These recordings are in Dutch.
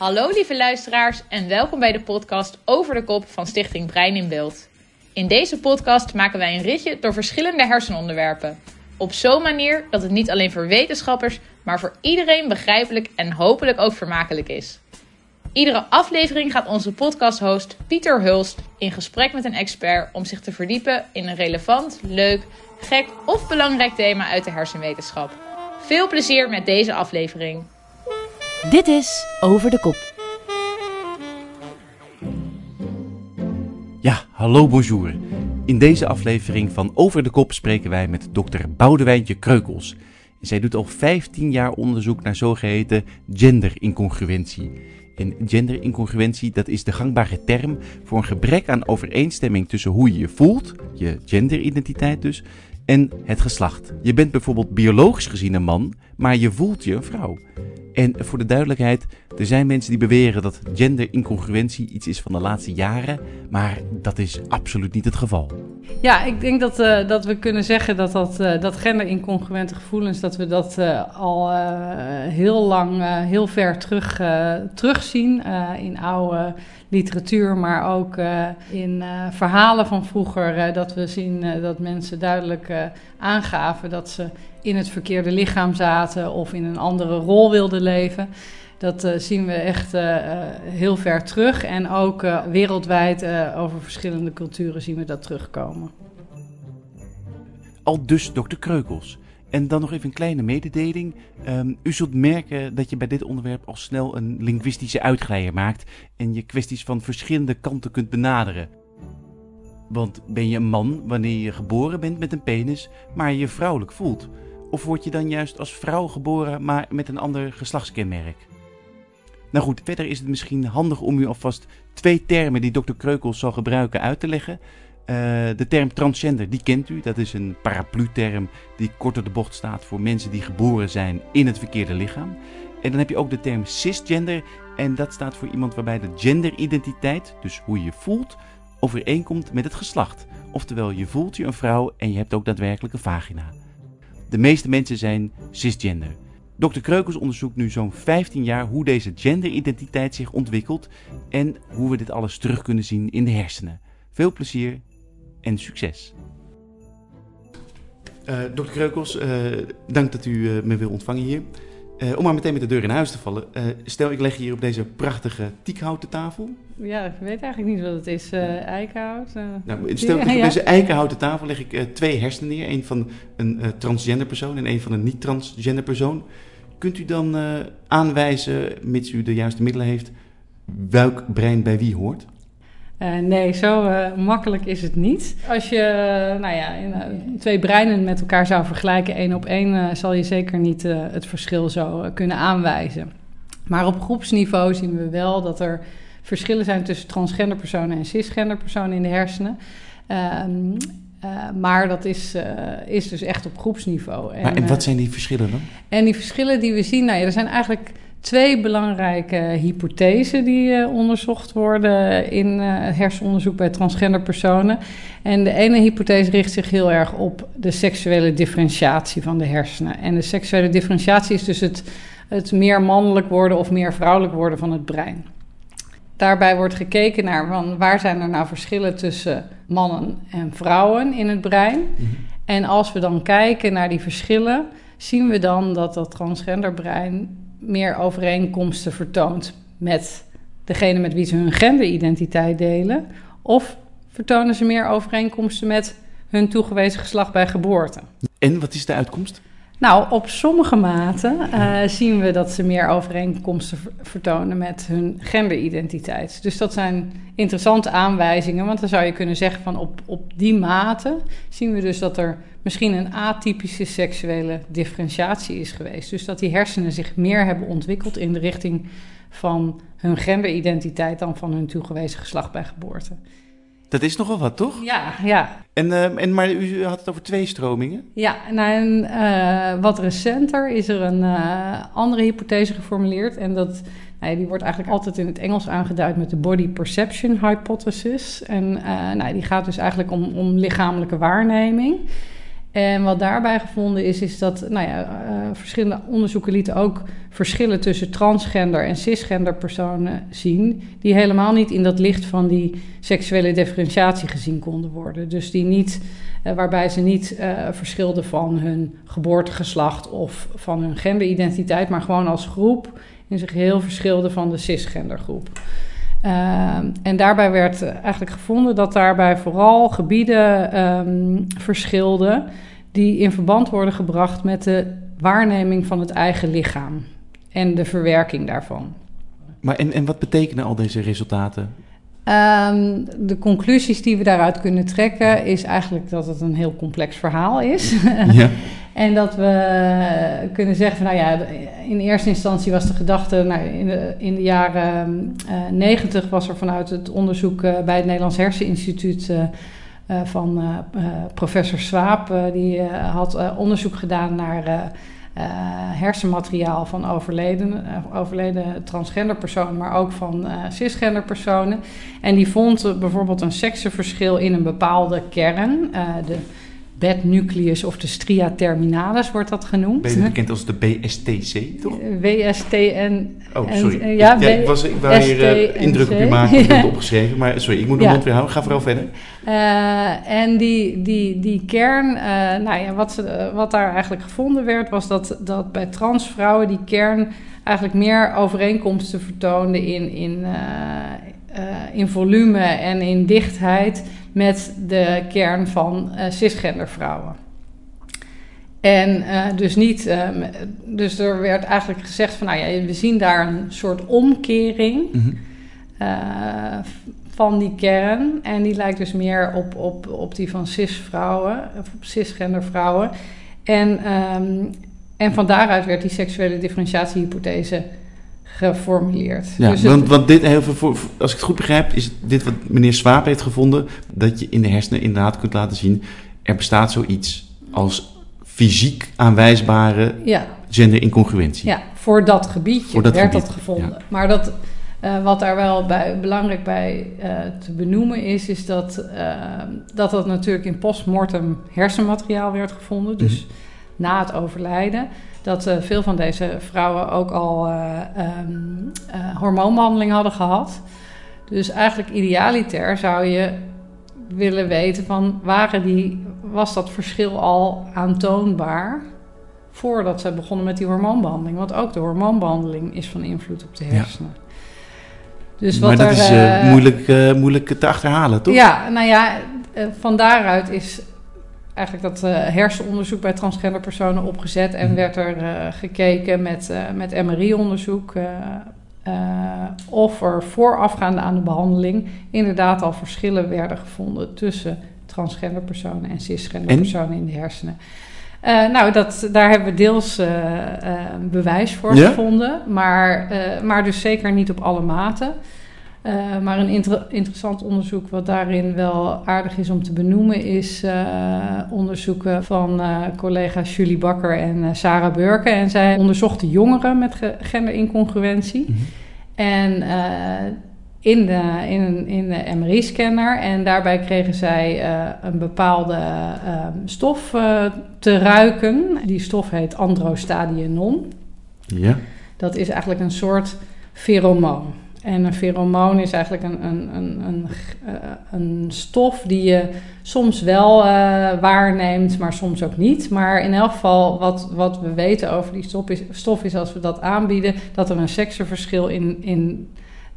Hallo lieve luisteraars en welkom bij de podcast Over de Kop van Stichting Brein in Beeld. In deze podcast maken wij een ritje door verschillende hersenonderwerpen. Op zo'n manier dat het niet alleen voor wetenschappers, maar voor iedereen begrijpelijk en hopelijk ook vermakelijk is. Iedere aflevering gaat onze podcasthost Pieter Hulst in gesprek met een expert om zich te verdiepen in een relevant, leuk, gek of belangrijk thema uit de hersenwetenschap. Veel plezier met deze aflevering. Dit is Over de Kop. Ja, hallo bonjour. In deze aflevering van Over de Kop spreken wij met dokter Boudewijntje Kreukels. Zij doet al 15 jaar onderzoek naar zogeheten genderincongruentie. En genderincongruentie, dat is de gangbare term voor een gebrek aan overeenstemming tussen hoe je je voelt, je genderidentiteit dus, en het geslacht. Je bent bijvoorbeeld biologisch gezien een man, maar je voelt je een vrouw. En voor de duidelijkheid, er zijn mensen die beweren dat genderincongruentie iets is van de laatste jaren, maar dat is absoluut niet het geval. Ja, ik denk dat, uh, dat we kunnen zeggen dat, dat, uh, dat genderincongruente gevoelens, dat we dat uh, al heel lang, heel ver terug, terugzien in oude literatuur, maar ook in verhalen van vroeger. dat we zien dat mensen duidelijk aangaven dat ze in het verkeerde lichaam zaten of in een andere rol wilden leven. Dat uh, zien we echt uh, heel ver terug. En ook wereldwijd over verschillende culturen zien we dat terugkomen. Al dus dokter Kreukels. En dan nog even een kleine mededeling. Um, u zult merken dat je bij dit onderwerp al snel een linguïstische uitglijder maakt en je kwesties van verschillende kanten kunt benaderen. Want ben je een man wanneer je geboren bent met een penis, maar je vrouwelijk voelt? Of word je dan juist als vrouw geboren, maar met een ander geslachtskenmerk? Nou goed, verder is het misschien handig om u alvast twee termen die dokter Kreukels zal gebruiken uit te leggen. Uh, de term transgender, die kent u. Dat is een paraplu-term die kort op de bocht staat voor mensen die geboren zijn in het verkeerde lichaam. En dan heb je ook de term cisgender. En dat staat voor iemand waarbij de genderidentiteit, dus hoe je je voelt, overeenkomt met het geslacht. Oftewel, je voelt je een vrouw en je hebt ook daadwerkelijk een vagina. De meeste mensen zijn cisgender. Dr. Kreukels onderzoekt nu zo'n 15 jaar hoe deze genderidentiteit zich ontwikkelt en hoe we dit alles terug kunnen zien in de hersenen. Veel plezier en succes. Uh, Dr. Kreukels, uh, dank dat u uh, me wil ontvangen hier. Om maar meteen met de deur in huis te vallen. stel, ik leg hier op deze prachtige tiekhouten tafel. Ja, ik weet eigenlijk niet wat het is. eikenhout? nou, stel, ja, op deze eikenhouten tafel leg ik twee hersenen neer. Een van een transgender persoon en een van een niet-transgender persoon. Kunt u dan aanwijzen, mits u de juiste middelen heeft, welk brein bij wie hoort? Uh, nee, zo uh, makkelijk is het niet. Als je uh, nou ja, twee breinen met elkaar zou vergelijken, één op één, zal je zeker niet het verschil zo kunnen aanwijzen. Maar op groepsniveau zien we wel dat er verschillen zijn tussen transgender personen en cisgender personen in de hersenen. Ehm, maar dat is, is dus echt op groepsniveau. En, maar, en wat zijn die verschillen dan? En die verschillen die we zien, nou ja, er zijn eigenlijk twee belangrijke hypothesen die uh, onderzocht worden in uh, hersenonderzoek bij transgender personen. En de ene hypothese richt zich heel erg op de seksuele differentiatie van de hersenen. En de seksuele differentiatie is dus het, het meer mannelijk worden of meer vrouwelijk worden van het brein. Daarbij wordt gekeken naar van waar zijn er nou verschillen tussen mannen en vrouwen in het brein. Mm -hmm. En als we dan kijken naar die verschillen, zien we dan dat dat transgenderbrein meer overeenkomsten vertoont met degene met wie ze hun genderidentiteit delen? Of vertonen ze meer overeenkomsten met hun toegewezen geslacht bij geboorte? En wat is de uitkomst? Nou, op sommige maten uh, zien we dat ze meer overeenkomsten vertonen met hun genderidentiteit. Dus dat zijn interessante aanwijzingen, want dan zou je kunnen zeggen van op, op die mate zien we dus dat er misschien een atypische seksuele differentiatie is geweest. Dus dat die hersenen zich meer hebben ontwikkeld in de richting van hun genderidentiteit dan van hun toegewezen geslacht bij geboorte. Dat is nogal wat, toch? Ja, ja. En, uh, en, maar u had het over twee stromingen? Ja, nou, en uh, wat recenter is er een uh, andere hypothese geformuleerd. En dat, nou, die wordt eigenlijk altijd in het Engels aangeduid met de Body Perception Hypothesis. En nou, die gaat dus eigenlijk om, om lichamelijke waarneming. En wat daarbij gevonden is, is dat nou ja, uh, verschillende onderzoeken lieten ook verschillen tussen transgender en cisgender personen zien, die helemaal niet in dat licht van die seksuele differentiatie gezien konden worden. Dus die niet, uh, waarbij ze niet uh, verschilden van hun geboortegeslacht of van hun genderidentiteit, maar gewoon als groep in zich heel verschilden van de cisgendergroep. Uh, en daarbij werd eigenlijk gevonden dat daarbij vooral gebieden um, verschilden die in verband worden gebracht met de waarneming van het eigen lichaam en de verwerking daarvan. Maar en, en wat betekenen al deze resultaten? Um, de conclusies die we daaruit kunnen trekken is eigenlijk dat het een heel complex verhaal is. Ja. en dat we kunnen zeggen van nou ja, in eerste instantie was de gedachte, nou, in, de, in de jaren uh, 90 was er vanuit het onderzoek uh, bij het Nederlands Herseninstituut uh, van professor Swaap, die had onderzoek gedaan naar uh, hersenmateriaal van overleden, uh, overleden transgender personen, maar ook van uh, cisgender personen. En die vond bijvoorbeeld een seksenverschil in een bepaalde kern. de bednucleus of de stria terminalis wordt dat genoemd. Ben je bekend als de BSTC, toch? WSTN. Oh, sorry. En, ja, ik, was, ik wou hier indruk op je maken, ik heb het opgeschreven. Maar sorry, ik moet de mond weer houden. Ga vooral verder. Uh, en die, die, die kern, nou ja, wat, ze, wat daar eigenlijk gevonden werd, was dat, dat bij transvrouwen die kern eigenlijk meer overeenkomsten vertoonde in, in, in volume en in dichtheid met de kern van cisgender vrouwen. En dus niet, dus er werd eigenlijk gezegd van, nou ja, we zien daar een soort omkering. Mm -hmm van die kern. En die lijkt dus meer op, op, op die van cis-vrouwen, of op cisgender vrouwen. En, um, en van daaruit werd die seksuele differentiatiehypothese geformuleerd. Ja, dus want, want dit, heel veel, als ik het goed begrijp, is dit wat meneer Swaap heeft gevonden: dat je in de hersenen inderdaad kunt laten zien. Er bestaat zoiets als fysiek aanwijsbare ja. genderincongruentie. Ja, voor dat gebiedje voor dat werd gebied. dat gevonden. Ja. Maar dat, uh, wat daar wel bij, belangrijk bij uh, te benoemen is, is dat, uh, dat dat natuurlijk in postmortem hersenmateriaal werd gevonden. Dus mm-hmm. na het overlijden. Dat veel van deze vrouwen ook al um, hormoonbehandeling hadden gehad. Dus eigenlijk idealiter zou je willen weten van waren die, was dat verschil al aantoonbaar voordat ze begonnen met die hormoonbehandeling. Want ook de hormoonbehandeling is van invloed op de hersenen. Ja. Dus wat maar dat er, is uh, moeilijk, moeilijk te achterhalen, toch? Ja, nou ja, van daaruit is eigenlijk dat hersenonderzoek bij transgender personen opgezet. En mm. werd er gekeken met, met MRI-onderzoek of er voorafgaande aan de behandeling inderdaad al verschillen werden gevonden tussen transgender personen en cisgender personen in de hersenen. Uh, nou, dat, daar hebben we deels uh, bewijs voor ja? gevonden, maar, maar dus zeker niet op alle maten. Maar een inter interessant onderzoek wat daarin wel aardig is om te benoemen, is onderzoeken van collega's Julie Bakker en Sarah Burke. En zij onderzochten jongeren met genderincongruentie. Mm -hmm. En in de, in, in de MRI-scanner. En daarbij kregen zij uh, een bepaalde uh, stof uh, te ruiken. Die stof heet androstadionon. Ja. Dat is eigenlijk een soort pheromoon. En een pheromoon is eigenlijk een, een, een, een, een stof die je soms wel waarneemt, maar soms ook niet. Maar in elk geval, wat, wat we weten over die stof is, stof is als we dat aanbieden, dat er een seksenverschil in, in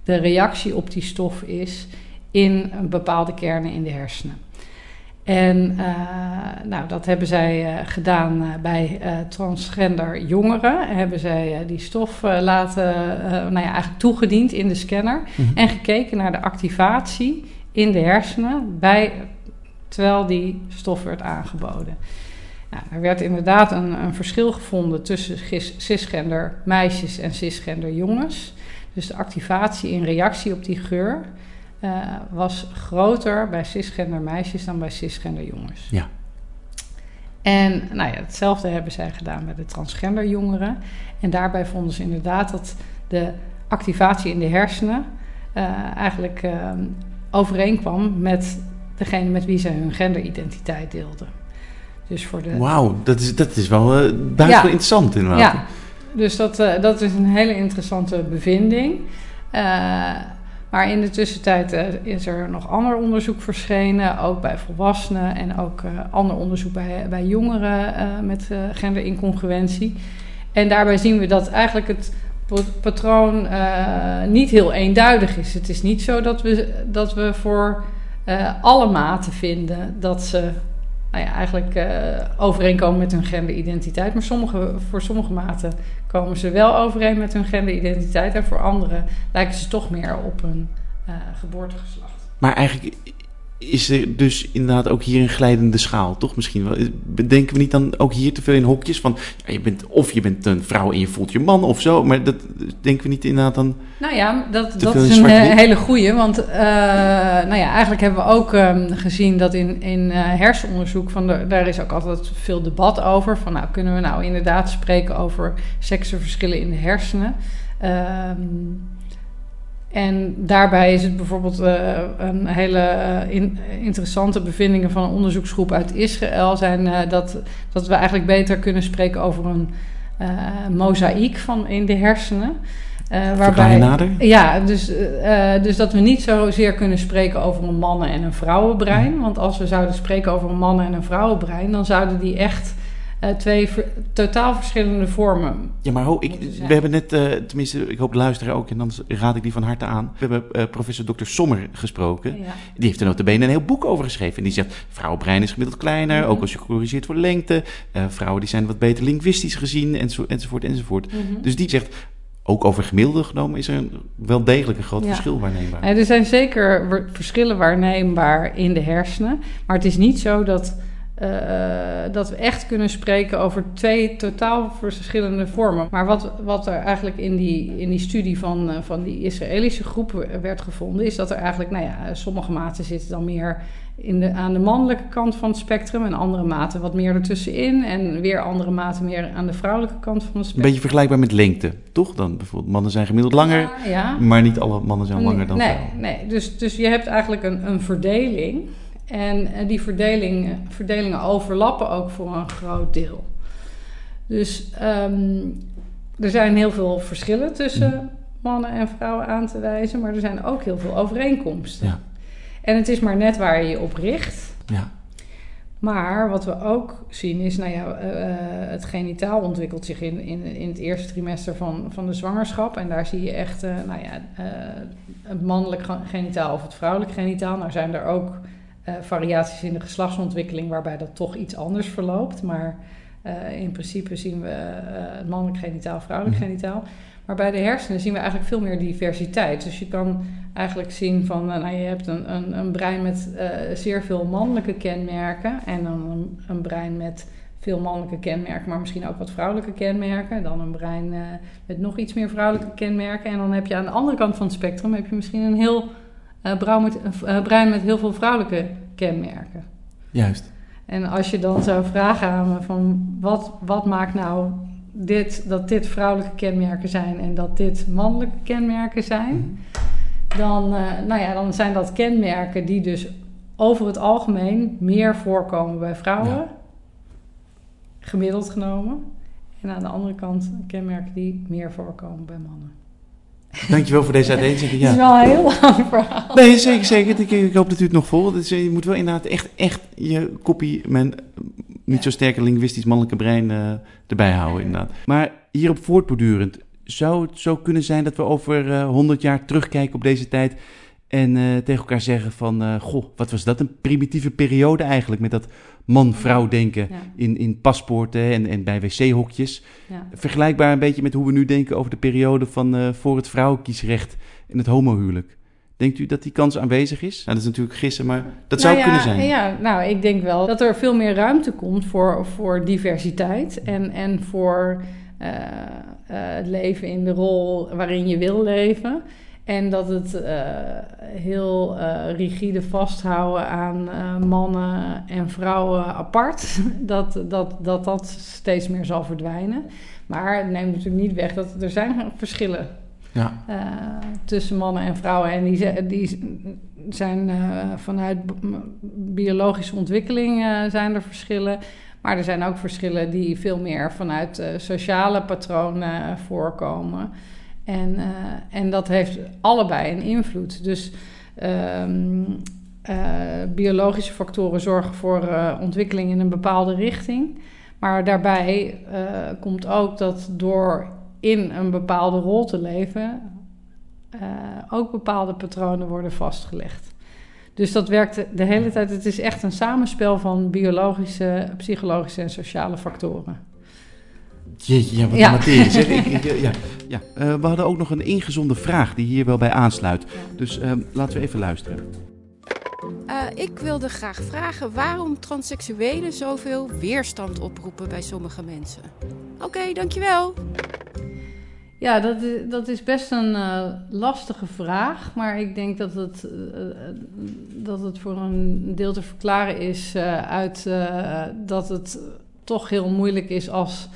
de reactie op die stof is in bepaalde kernen in de hersenen. En uh, nou, dat hebben zij uh, gedaan uh, bij transgender jongeren. Hebben zij die stof laten, nou ja, eigenlijk toegediend in de scanner. Mm -hmm. En gekeken naar de activatie in de hersenen bij, terwijl die stof werd aangeboden. Nou, er werd inderdaad een, een verschil gevonden tussen cisgender meisjes en cisgender jongens. Dus de activatie in reactie op die geur uh, was groter bij cisgender meisjes dan bij cisgender jongens. Ja. En nou ja, hetzelfde hebben zij gedaan bij de transgender jongeren. En daarbij vonden ze inderdaad dat de activatie in de hersenen uh, eigenlijk uh, overeenkwam met degene met wie ze hun genderidentiteit deelden. Dus voor de, Wauw, dat is, dat is wel uh, buitengewoon Ja. interessant inderdaad. Ja, dus dat, eh, dat is een hele interessante bevinding. Eh, maar in de tussentijd eh, is er nog ander onderzoek verschenen, ook bij volwassenen en ook eh, ander onderzoek bij, bij jongeren eh, met genderincongruentie. En daarbij zien we dat eigenlijk het pa- patroon niet heel eenduidig is. Het is niet zo dat we, dat we voor alle maten vinden dat ze nou ja, eigenlijk eh, overeenkomen met hun genderidentiteit. Maar sommige, voor sommige maten komen ze wel overeen met hun genderidentiteit. En voor anderen lijken ze toch meer op hun eh, geboortegeslacht. Maar eigenlijk is er dus inderdaad ook hier een glijdende schaal, toch misschien wel? Denken we niet dan ook hier te veel in hokjes van, ja, je bent, of je bent een vrouw en je voelt je man of zo, maar dat denken we niet inderdaad dan... Nou ja, dat, dat is een eh, hele goeie. Want eh, nou ja, eigenlijk hebben we ook ehm, gezien dat in, in eh, hersenonderzoek... Van de, daar is ook altijd veel debat over. Van nou, kunnen we nou inderdaad spreken over seksenverschillen in de hersenen? Ehm, en daarbij is het bijvoorbeeld eh, een hele eh, in- interessante bevindingen van een onderzoeksgroep uit Israël zijn eh, dat, dat we eigenlijk beter kunnen spreken over een eh mozaïek van in de hersenen. Je nader? ja, dus, dus dat we niet zozeer kunnen spreken over een mannen- en een vrouwenbrein. Want als we zouden spreken over een mannen- en een vrouwenbrein, dan zouden die echt eh, twee ver- totaal verschillende vormen. Ja, maar ho, ik, we hebben net, eh, tenminste, ik hoop de luisteraar ook, en dan raad ik die van harte aan. We hebben eh, professor Dr. Sommer gesproken. Ja. Die heeft er notabene een heel boek over geschreven. En die zegt, vrouwenbrein is gemiddeld kleiner, Mhm. ook als je corrigeert voor lengte. Vrouwen die zijn wat beter linguistisch gezien, enzo, enzovoort, enzovoort. Mhm. Dus die zegt, ook over gemiddelde genomen is er een, wel degelijk een groot Ja. verschil waarneembaar. Ja, er zijn zeker verschillen waarneembaar in de hersenen. Maar het is niet zo dat, dat we echt kunnen spreken over twee totaal verschillende vormen. Maar wat, wat er eigenlijk in die, in die studie van, eh, van die Israëlische groep werd gevonden, is dat er eigenlijk, nou ja, sommige maten zitten dan meer in de, aan de mannelijke kant van het spectrum en andere maten wat meer ertussenin. En weer andere maten meer aan de vrouwelijke kant van het Een spectrum. beetje vergelijkbaar met lengte, toch? Dan bijvoorbeeld, mannen zijn gemiddeld langer, ja. maar niet alle mannen zijn langer dan nee, vrouwen. Nee, dus, dus je hebt eigenlijk een, een verdeling. En eh, die verdeling, verdelingen overlappen ook voor een groot deel. Dus ehm, er zijn heel veel verschillen tussen mannen en vrouwen aan te wijzen, maar er zijn ook heel veel overeenkomsten. Ja. En het is maar net waar je je op richt. Ja. Maar wat we ook zien is, nou ja, eh, eh, het genitaal ontwikkelt zich in, in, in het eerste trimester van, van de zwangerschap. En daar zie je echt, eh, nou ja, eh, het mannelijk ge- genitaal of het vrouwelijk genitaal. Nou zijn er ook eh, variaties in de geslachtsontwikkeling waarbij dat toch iets anders verloopt. Maar eh, in principe zien we het mannelijk genitaal, vrouwelijk Mhm. genitaal. Maar bij de hersenen zien we eigenlijk veel meer diversiteit. Dus je kan eigenlijk zien van, nou, je hebt een, een, een brein met zeer veel mannelijke kenmerken en dan een, een brein met veel mannelijke kenmerken, maar misschien ook wat vrouwelijke kenmerken. Dan een brein met nog iets meer vrouwelijke kenmerken. En dan heb je aan de andere kant van het spectrum heb je misschien een heel brouw met, brein met heel veel vrouwelijke kenmerken. Juist. En als je dan zou vragen aan me van wat, wat maakt nou dit, dat dit vrouwelijke kenmerken zijn en dat dit mannelijke kenmerken zijn, dan, eh, nou ja, dan zijn dat kenmerken die dus over het algemeen meer voorkomen bij vrouwen, Ja. gemiddeld genomen. En aan de andere kant kenmerken die meer voorkomen bij mannen. Dankjewel voor deze uiteenzetting. Het is Ja. wel een heel lang verhaal. Nee, zeker, zeker. Ik, ik hoop dat u het nog volgt. Dus je moet wel inderdaad echt, echt je kopie, mijn niet zo sterke linguistisch mannelijke brein eh, erbij houden, inderdaad. Maar hierop voortbordurend, zou het zo kunnen zijn dat we over eh 100 jaar terugkijken op deze tijd en eh, tegen elkaar zeggen van, goh, wat was dat een primitieve periode eigenlijk met dat man-vrouw denken Ja, in, in paspoorten en, en bij wc-hokjes. ja. Vergelijkbaar een beetje met hoe we nu denken over de periode van eh, voor het vrouwenkiesrecht en het homohuwelijk. Denkt u dat die kans aanwezig is? Nou, dat is natuurlijk gissen, maar dat zou Nou ja, kunnen zijn. Ja, nou, ik denk wel dat er veel meer ruimte komt voor, voor diversiteit en, en voor eh, eh, het leven in de rol waarin je wil leven. En dat het eh, heel eh, rigide vasthouden aan eh, mannen en vrouwen apart, dat, dat, dat dat steeds meer zal verdwijnen. Maar het neemt natuurlijk niet weg dat er zijn verschillen Ja. tussen mannen en vrouwen. En die, die zijn vanuit biologische ontwikkeling zijn er verschillen. Maar er zijn ook verschillen die veel meer vanuit sociale patronen voorkomen. En, uh, en dat heeft allebei een invloed. Dus um, biologische factoren zorgen voor ontwikkeling in een bepaalde richting. Maar daarbij komt ook dat door in een bepaalde rol te leven, ook bepaalde patronen worden vastgelegd. Dus dat werkt de hele tijd. Het is echt een samenspel van biologische, psychologische en sociale factoren. Jeetje, ja, wat ja. materie. Zeg, ik, ja, ja. Uh, we hadden ook nog een ingezonde vraag die hier wel bij aansluit. Dus uh, laten we even luisteren. Uh, ik wilde graag vragen waarom transseksuelen zoveel weerstand oproepen bij sommige mensen. Oké, okay, dankjewel. Ja, dat is, dat is best een uh, lastige vraag. Maar ik denk dat het, uh, dat het voor een deel te verklaren is uh, uit dat het toch heel moeilijk is als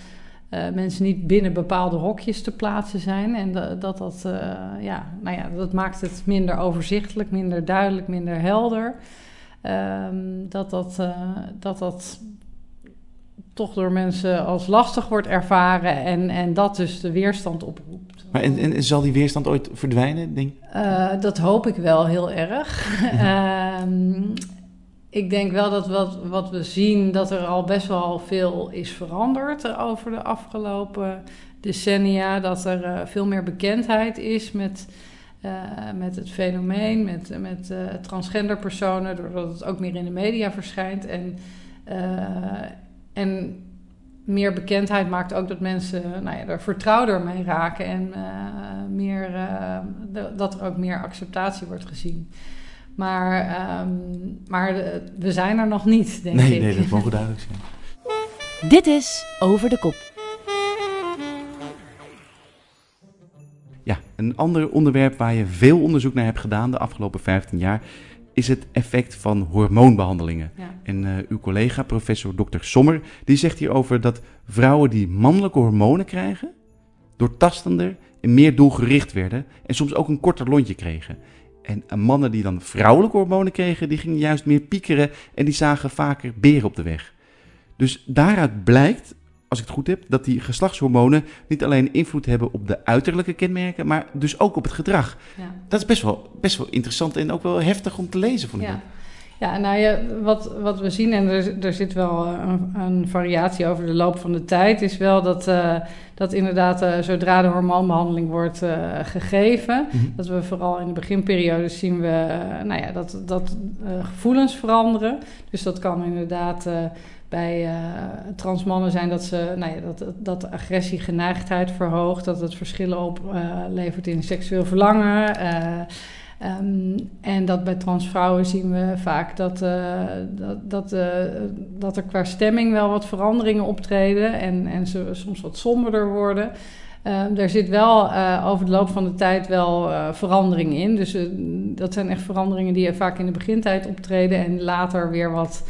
mensen niet binnen bepaalde hokjes te plaatsen zijn. En dat dat, dat ja, nou ja, dat maakt het minder overzichtelijk, minder duidelijk, minder helder. Um, dat dat, dat dat toch door mensen als lastig wordt ervaren en, en dat dus de weerstand oproept. Maar en, en zal die weerstand ooit verdwijnen, denk uh, dat hoop ik wel heel erg. uh, ik denk wel dat wat, wat we zien, dat er al best wel veel is veranderd over de afgelopen decennia. Dat er uh, veel meer bekendheid is met, uh, met het fenomeen, met, met uh, transgender personen, doordat het ook meer in de media verschijnt. En en meer bekendheid maakt ook dat mensen nou ja, er vertrouwder mee raken en meer, dat er ook meer acceptatie wordt gezien. Maar, um, maar de, we zijn er nog niet, denk nee, ik. Nee, dat mogen duidelijk zijn. Dit is Over de Kop. Ja, een ander onderwerp waar je veel onderzoek naar hebt gedaan de afgelopen 15 jaar is het effect van hormoonbehandelingen. En uh, uw collega, professor Dr. Sommer, die zegt hierover dat vrouwen die mannelijke hormonen krijgen, doortastender en meer doelgericht werden en soms ook een korter lontje kregen. En mannen die dan vrouwelijke hormonen kregen, die gingen juist meer piekeren en die zagen vaker beren op de weg. Dus daaruit blijkt als ik het goed heb, dat die geslachtshormonen niet alleen invloed hebben op de uiterlijke kenmerken, maar dus ook op het gedrag. Ja. Dat is best wel, best wel interessant en ook wel heftig om te lezen, vond ik. Ja. Ja, nou ja, wat, wat we zien, en er, er zit wel een, een, variatie over de loop van de tijd, is wel dat, uh, dat inderdaad uh, zodra de hormoonbehandeling wordt uh, gegeven, mm -hmm. dat we vooral in de beginperiode zien we, nou ja, dat, dat gevoelens veranderen. Dus dat kan inderdaad bij uh, transmannen zijn dat, ze, nou ja, dat, dat de agressiegeneigdheid verhoogt, dat het verschillen oplevert uh, in seksueel verlangen. Uh, um, en dat bij transvrouwen zien we vaak dat, dat, dat, dat er qua stemming wel wat veranderingen optreden en, en ze soms wat somberder worden. Uh, er zit wel uh, over de loop van de tijd wel uh, verandering in. Dus dat zijn echt veranderingen die vaak in de begintijd optreden en later weer wat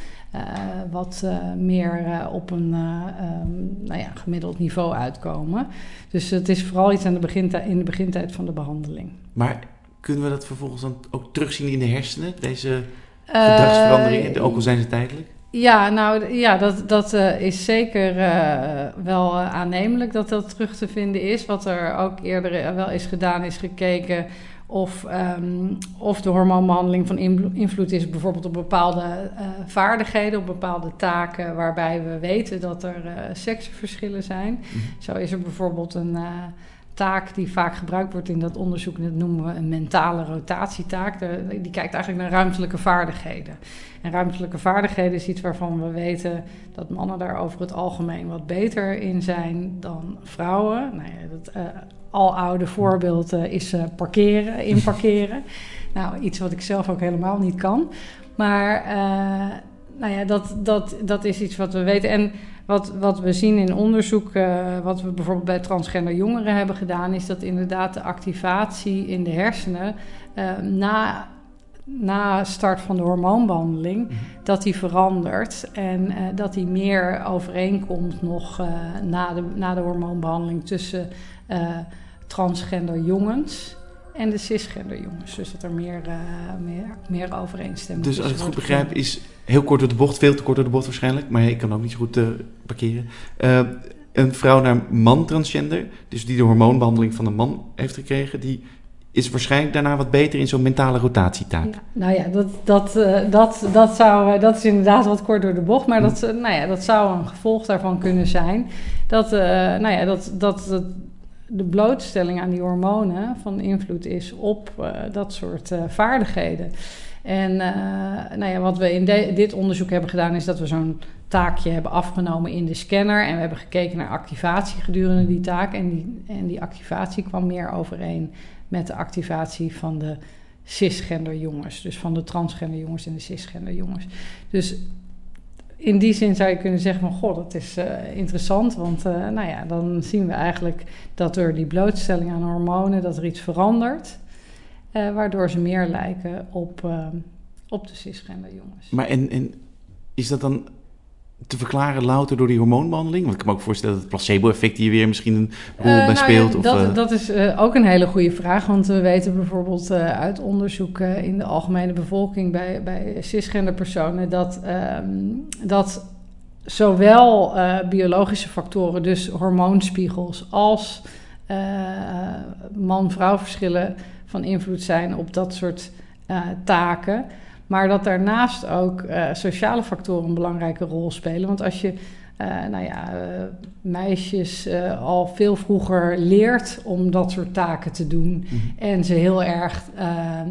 wat meer op een um, nou ja, gemiddeld niveau uitkomen. Dus het is vooral iets aan de in de begintijd van de behandeling. Maar kunnen we dat vervolgens dan ook terugzien in de hersenen, deze gedragsveranderingen, ook al zijn ze tijdelijk? Ja, nou ja, dat, dat uh, is zeker uh, wel uh, aannemelijk dat dat terug te vinden is. Wat er ook eerder wel is gedaan, is gekeken of, um, of de hormoonbehandeling van invloed is bijvoorbeeld op bepaalde vaardigheden, op bepaalde taken waarbij we weten dat er seksenverschillen zijn. Mm -hmm. Zo is er bijvoorbeeld een taak die vaak gebruikt wordt in dat onderzoek, dat noemen we een mentale rotatietaak. Die kijkt eigenlijk naar ruimtelijke vaardigheden. En ruimtelijke vaardigheden is iets waarvan we weten dat mannen daar over het algemeen wat beter in zijn dan vrouwen. Nou ja, dat, al oude voorbeeld uh, is uh, parkeren, inparkeren. nou, iets wat ik zelf ook helemaal niet kan. Maar nou ja, dat, dat, dat is iets wat we weten. En wat, wat we zien in onderzoek, wat we bijvoorbeeld bij transgender jongeren hebben gedaan, is dat inderdaad de activatie in de hersenen na na start van de hormoonbehandeling, mm -hmm. dat die verandert en uh, dat die meer overeenkomt nog na, de, na de hormoonbehandeling tussen transgender jongens en de cisgender jongens. Dus dat er meer, uh, meer, meer overeenstemming Dus als ik het goed begrijp, is heel kort door de bocht, veel te kort door de bocht waarschijnlijk, maar ik kan ook niet zo goed uh, parkeren. Uh, een vrouw naar man transgender, dus die de hormoonbehandeling van een man heeft gekregen, die is waarschijnlijk daarna wat beter in zo'n mentale rotatietaak. Ja, nou ja, dat, dat, dat, dat, zou, dat is inderdaad wat kort door de bocht, maar dat, nou ja, dat zou een gevolg daarvan kunnen zijn. Dat, nou ja, dat, dat, dat de blootstelling aan die hormonen van invloed is op uh, dat soort uh, vaardigheden. En uh, nou ja, wat we in dit onderzoek hebben gedaan, is dat we zo'n taakje hebben afgenomen in de scanner. En we hebben gekeken naar activatie gedurende die taak. En die, en die activatie kwam meer overeen met de activatie van de cisgender jongens. Dus van de transgender jongens en de cisgender jongens. Dus in die zin zou je kunnen zeggen van... goh, dat is uh, interessant, want uh, nou ja, dan zien we eigenlijk... dat door die blootstelling aan hormonen dat er iets verandert... Uh, waardoor ze meer lijken op, op de cisgender jongens. Maar en, en is dat dan te verklaren louter door die hormoonbehandeling? Want ik kan me ook voorstellen dat het placebo-effect hier weer misschien een rol bij nou speelt. Ja, of, dat, dat is uh, ook een hele goede vraag. Want we weten bijvoorbeeld uit onderzoek in de algemene bevolking bij, bij cisgender personen dat, um, dat zowel biologische factoren, dus hormoonspiegels, als man-vrouw verschillen van invloed zijn op dat soort taken. Maar dat daarnaast ook uh, sociale factoren een belangrijke rol spelen. Want als je uh, nou ja, uh, meisjes al veel vroeger leert om dat soort taken te doen mm -hmm. en ze heel erg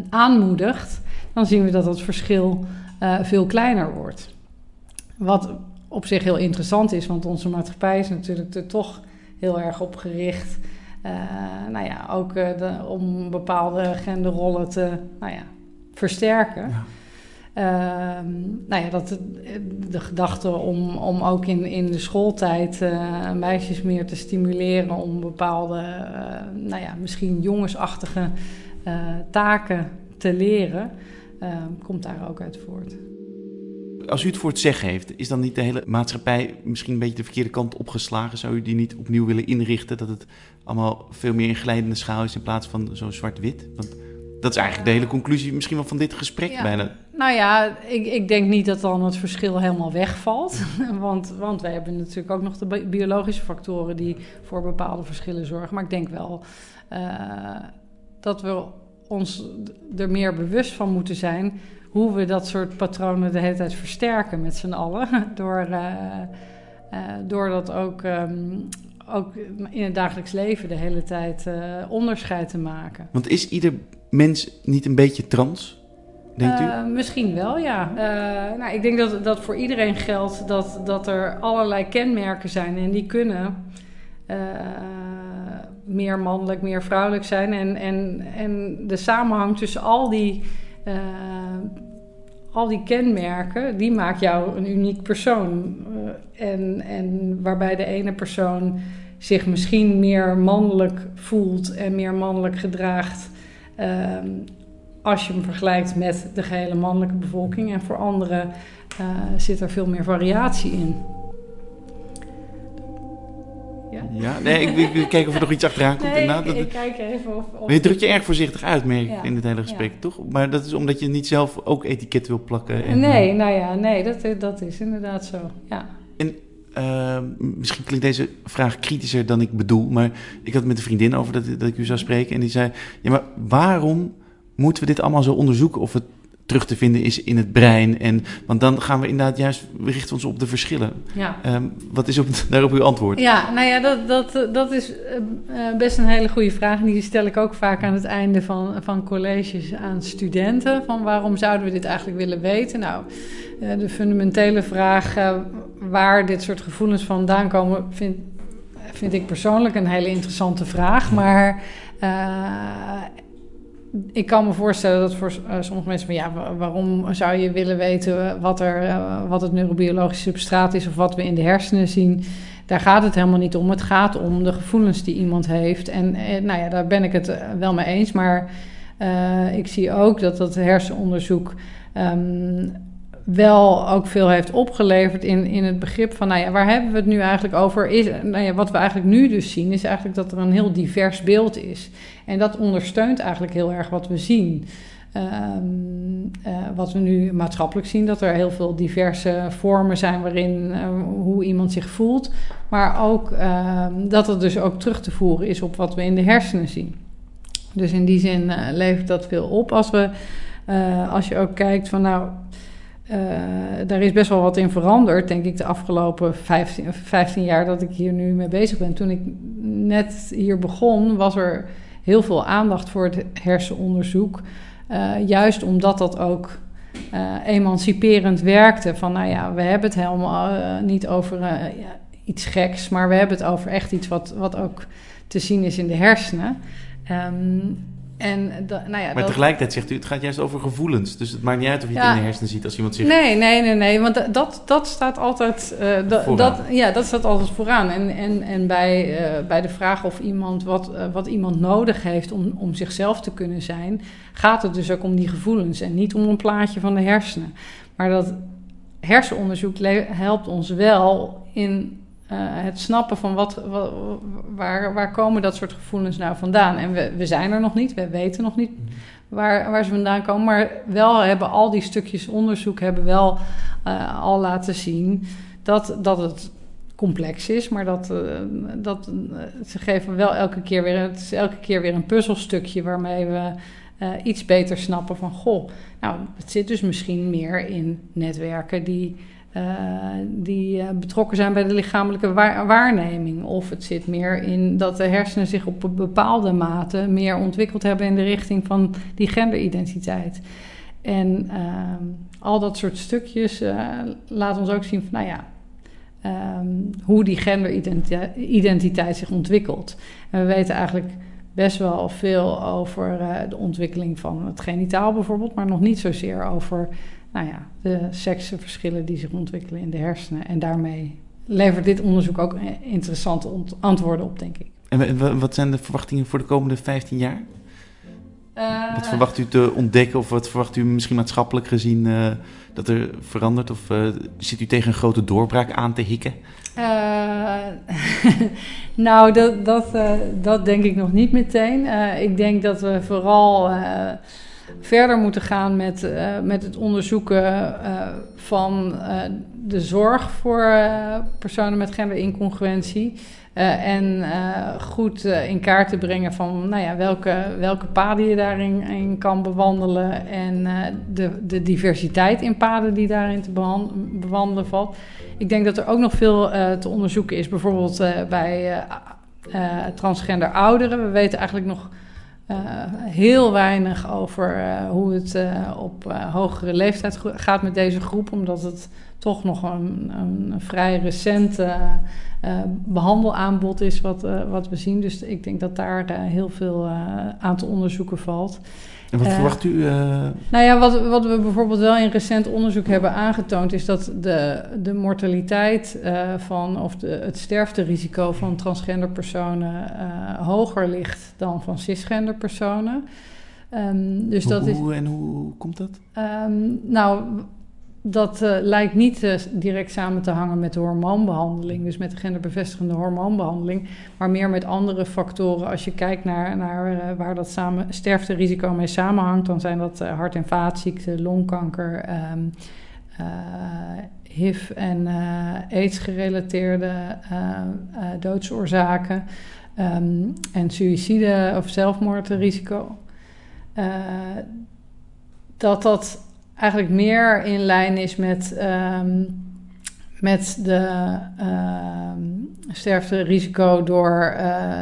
aanmoedigt, dan zien we dat het verschil veel kleiner wordt. Wat op zich heel interessant is, want onze maatschappij is natuurlijk er toch heel erg op gericht. nou ja, ook de, om bepaalde genderrollen te nou ja, versterken. Ja. Uh, nou ja, dat, de gedachte om, om ook in, in de schooltijd uh, meisjes meer te stimuleren om bepaalde, uh, nou ja, misschien jongensachtige taken te leren, komt daar ook uit voort. Als u het voor het zeggen heeft, is dan niet de hele maatschappij misschien een beetje de verkeerde kant opgeslagen? Zou u die niet opnieuw willen inrichten, dat het allemaal veel meer in glijdende schaal is in plaats van zo zwart-wit? Want dat is eigenlijk de hele conclusie misschien wel van dit gesprek ja. bijna. Nou ja, ik, ik denk niet dat dan het verschil helemaal wegvalt. want, want wij hebben natuurlijk ook nog de biologische factoren die voor bepaalde verschillen zorgen. Maar ik denk wel uh, dat we ons er meer bewust van moeten zijn hoe we dat soort patronen de hele tijd versterken met z'n allen. Door, uh, uh, door dat ook, um, ook in het dagelijks leven de hele tijd onderscheid te maken. Want is ieder mens niet een beetje trans? Uh, misschien wel, ja. Uh, nou, ik denk dat dat voor iedereen geldt dat, dat er allerlei kenmerken zijn en die kunnen uh, meer mannelijk, meer vrouwelijk zijn. En, en, en de samenhang tussen al die, al die kenmerken, die maakt jou een uniek persoon. en, en waarbij de ene persoon zich misschien meer mannelijk voelt en meer mannelijk gedraagt. Um, als je hem vergelijkt met de gehele mannelijke bevolking. En voor anderen uh, zit er veel meer variatie in. Ja, ja nee, ik, ik, ik kijk of er nog iets achteraan komt. Nee, ik, ik, kijk even of... of je drukt je erg voorzichtig uit, merk ik, in het hele gesprek, ja. toch? Maar dat is omdat je niet zelf ook etiket wil plakken. En, nee, nou ja, nee, dat, dat is inderdaad zo, ja. En uh, misschien klinkt deze vraag kritischer dan ik bedoel, maar ik had het met een vriendin over dat, dat ik u zou spreken. En die zei, ja, maar waarom moeten we dit allemaal zo onderzoeken of het terug te vinden is in het brein? En, want dan gaan we inderdaad juist, we richten ons op de verschillen. Ja. Um, wat is op, daarop uw antwoord? Ja, nou ja, dat, dat, dat is uh, best een hele goede vraag. En die stel ik ook vaak aan het einde van, van colleges aan studenten. Van waarom zouden we dit eigenlijk willen weten? Nou, uh, de fundamentele vraag waar dit soort gevoelens vandaan komen, vind, vind ik persoonlijk een hele interessante vraag. Maar ik kan me voorstellen dat voor uh, sommige mensen van ja, waarom zou je willen weten wat, er, uh, wat het neurobiologische substraat is of wat we in de hersenen zien? Daar gaat het helemaal niet om. Het gaat om de gevoelens die iemand heeft. En, nou ja, daar ben ik het wel mee eens. Maar ik zie ook dat dat hersenonderzoek um, wel ook veel heeft opgeleverd in, in het begrip van, nou ja, waar hebben we het nu eigenlijk over? Is, nou ja, wat we eigenlijk nu dus zien, is eigenlijk dat er een heel divers beeld is. En dat ondersteunt eigenlijk heel erg wat we zien. Um, uh, wat we nu maatschappelijk zien, dat er heel veel diverse vormen zijn waarin uh, hoe iemand zich voelt. Maar ook uh, dat het dus ook terug te voeren is op wat we in de hersenen zien. Dus in die zin uh, levert dat veel op. Als, we, als je ook kijkt van nou, daar is best wel wat in veranderd, denk ik, de afgelopen 15, 15 jaar dat ik hier nu mee bezig ben. Toen ik net hier begon, was er heel veel aandacht voor het hersenonderzoek. Uh, juist omdat dat ook uh, emanciperend werkte. Van nou ja, we hebben het helemaal uh, niet over iets geks, maar we hebben het over echt iets wat, wat ook te zien is in de hersenen. Um, en da, nou ja, maar dat... tegelijkertijd zegt u, het gaat juist over gevoelens. Dus het maakt niet uit of je Ja. het in de hersenen ziet als iemand zich... Nee, nee, nee, nee. Want da- dat, dat staat altijd. eh, dat, ja, dat staat altijd vooraan. En, en, en bij, eh, bij de vraag of iemand wat, eh, wat iemand nodig heeft om, om zichzelf te kunnen zijn, gaat het dus ook om die gevoelens en niet om een plaatje van de hersenen. Maar dat hersenonderzoek helpt ons wel in eh, het snappen van wat, wat, waar, waar komen dat soort gevoelens nou vandaan. En we, we zijn er nog niet, we weten nog niet waar, waar ze vandaan komen. Maar wel hebben al die stukjes onderzoek hebben wel eh, al laten zien dat, dat het complex is, maar dat, eh, dat ze geven wel elke keer weer, het is elke keer weer een puzzelstukje waarmee we iets beter snappen van goh, nou het zit dus misschien meer in netwerken die, die eh, betrokken zijn bij de lichamelijke waar- waarneming. Of het zit meer in dat de hersenen zich op een bepaalde mate meer ontwikkeld hebben in de richting van die genderidentiteit. En ehm, al dat soort stukjes eh laat ons ook zien van, nou ja, ehm, hoe die genderidentiteit zich ontwikkelt. En we weten eigenlijk best wel veel over eh, de ontwikkeling van het genitaal bijvoorbeeld, maar nog niet zozeer over nou ja, de seksenverschillen die zich ontwikkelen in de hersenen. En daarmee levert dit onderzoek ook eh, interessante antwoorden op, denk ik. En wa- wa- wat zijn de verwachtingen voor de komende 15 jaar? Eh, Wat verwacht u te ontdekken of wat verwacht u misschien maatschappelijk gezien eh, dat er verandert? Of eh, zit u tegen een grote doorbraak aan te hikken? Nou, dat, dat, dat denk ik nog niet meteen. Ik denk dat we vooral verder moeten gaan met, met het onderzoeken van de zorg voor personen met genderincongruentie. Eh, en eh, goed eh, in kaart te brengen van nou ja, welke, welke paden je daarin in kan bewandelen. En de, de diversiteit in paden die daarin te bewandelen valt. Ik denk dat er ook nog veel te onderzoeken is, bijvoorbeeld bij transgender ouderen. We weten eigenlijk nog eh, heel weinig over eh, hoe het eh, op hogere leeftijd gaat met deze groep, omdat het toch nog een, een vrij recent eh, eh, behandelaanbod is wat, wat we zien. Dus ik denk dat daar heel veel aan te onderzoeken valt. En wat Eh, verwacht u? eh, Nou ja, wat, wat we bijvoorbeeld wel in recent onderzoek hebben aangetoond, is dat de, de mortaliteit eh, van, of de, het sterfterisico van transgender personen hoger ligt dan van cisgender personen. Ehm, dus hoe, dat is. hoe- en hoe, hoe komt dat? Ehm, nou, dat eh, lijkt niet eh, direct samen te hangen met de hormoonbehandeling, dus met de genderbevestigende hormoonbehandeling, maar meer met andere factoren. Als je kijkt naar, naar eh, waar dat samen, sterfterisico mee samenhangt, dan zijn dat hart- en vaatziekten, longkanker, eh, HIV en AIDS-gerelateerde doodsoorzaken ehm, en suïcide of zelfmoordrisico. Dat dat eigenlijk meer in lijn is met, ehm, met de ehm sterfterisico door, eh,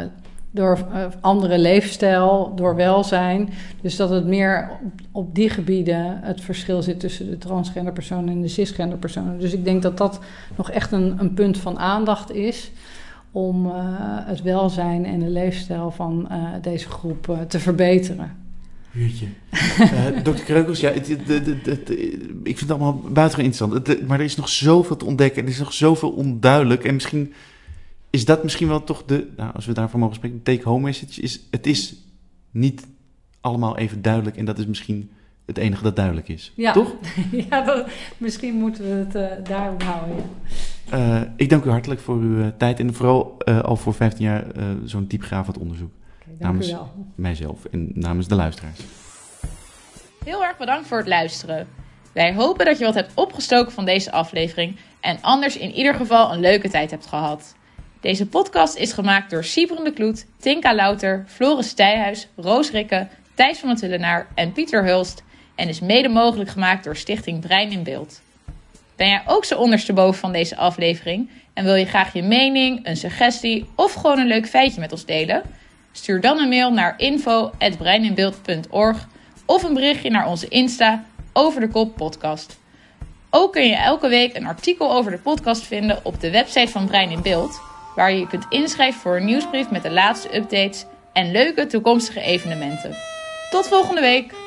door eh, andere leefstijl, door welzijn. Dus dat het meer op, die gebieden het verschil zit tussen de transgender personen en de cisgender personen. Dus ik denk dat dat nog echt een, een punt van aandacht is om eh, het welzijn en de leefstijl van deze groep te verbeteren. Eh Dr. Kreukels, ja, het, het- het- het- het- ik vind het allemaal buitengewoon interessant. Het- maar er is nog zoveel te ontdekken en er is nog zoveel onduidelijk. En misschien is dat misschien wel toch de, nou, als we daarvoor mogen spreken, de take-home message is, het is niet allemaal even duidelijk. En dat is misschien het enige dat duidelijk is. Ja. Toch? ja, dat, misschien moeten we het uh, daarop houden. Ja. Uh, ik dank u hartelijk voor uw tijd en vooral al voor 15 jaar zo'n diepgravend onderzoek. Namens mijzelf en namens de luisteraars. Heel erg bedankt voor het luisteren. Wij hopen dat je wat hebt opgestoken van deze aflevering en anders in ieder geval een leuke tijd hebt gehad. Deze podcast is gemaakt door Siebrende Kloet, Tinka Louter, Floris Stijhuis, Roos Rikke, Thijs van het Tullenaar en Pieter Hulst en is mede mogelijk gemaakt door Stichting Brein in Beeld. Ben jij ook zo ondersteboven van deze aflevering en wil je graag je mening, een suggestie of gewoon een leuk feitje met ons delen? Stuur dan een mail naar info.breininbeeld.org of een berichtje naar onze Insta over de kop podcast. Ook kun je elke week een artikel over de podcast vinden op de website van Brein in Beeld, waar je je kunt inschrijven voor een nieuwsbrief met de laatste updates en leuke toekomstige evenementen. Tot volgende week!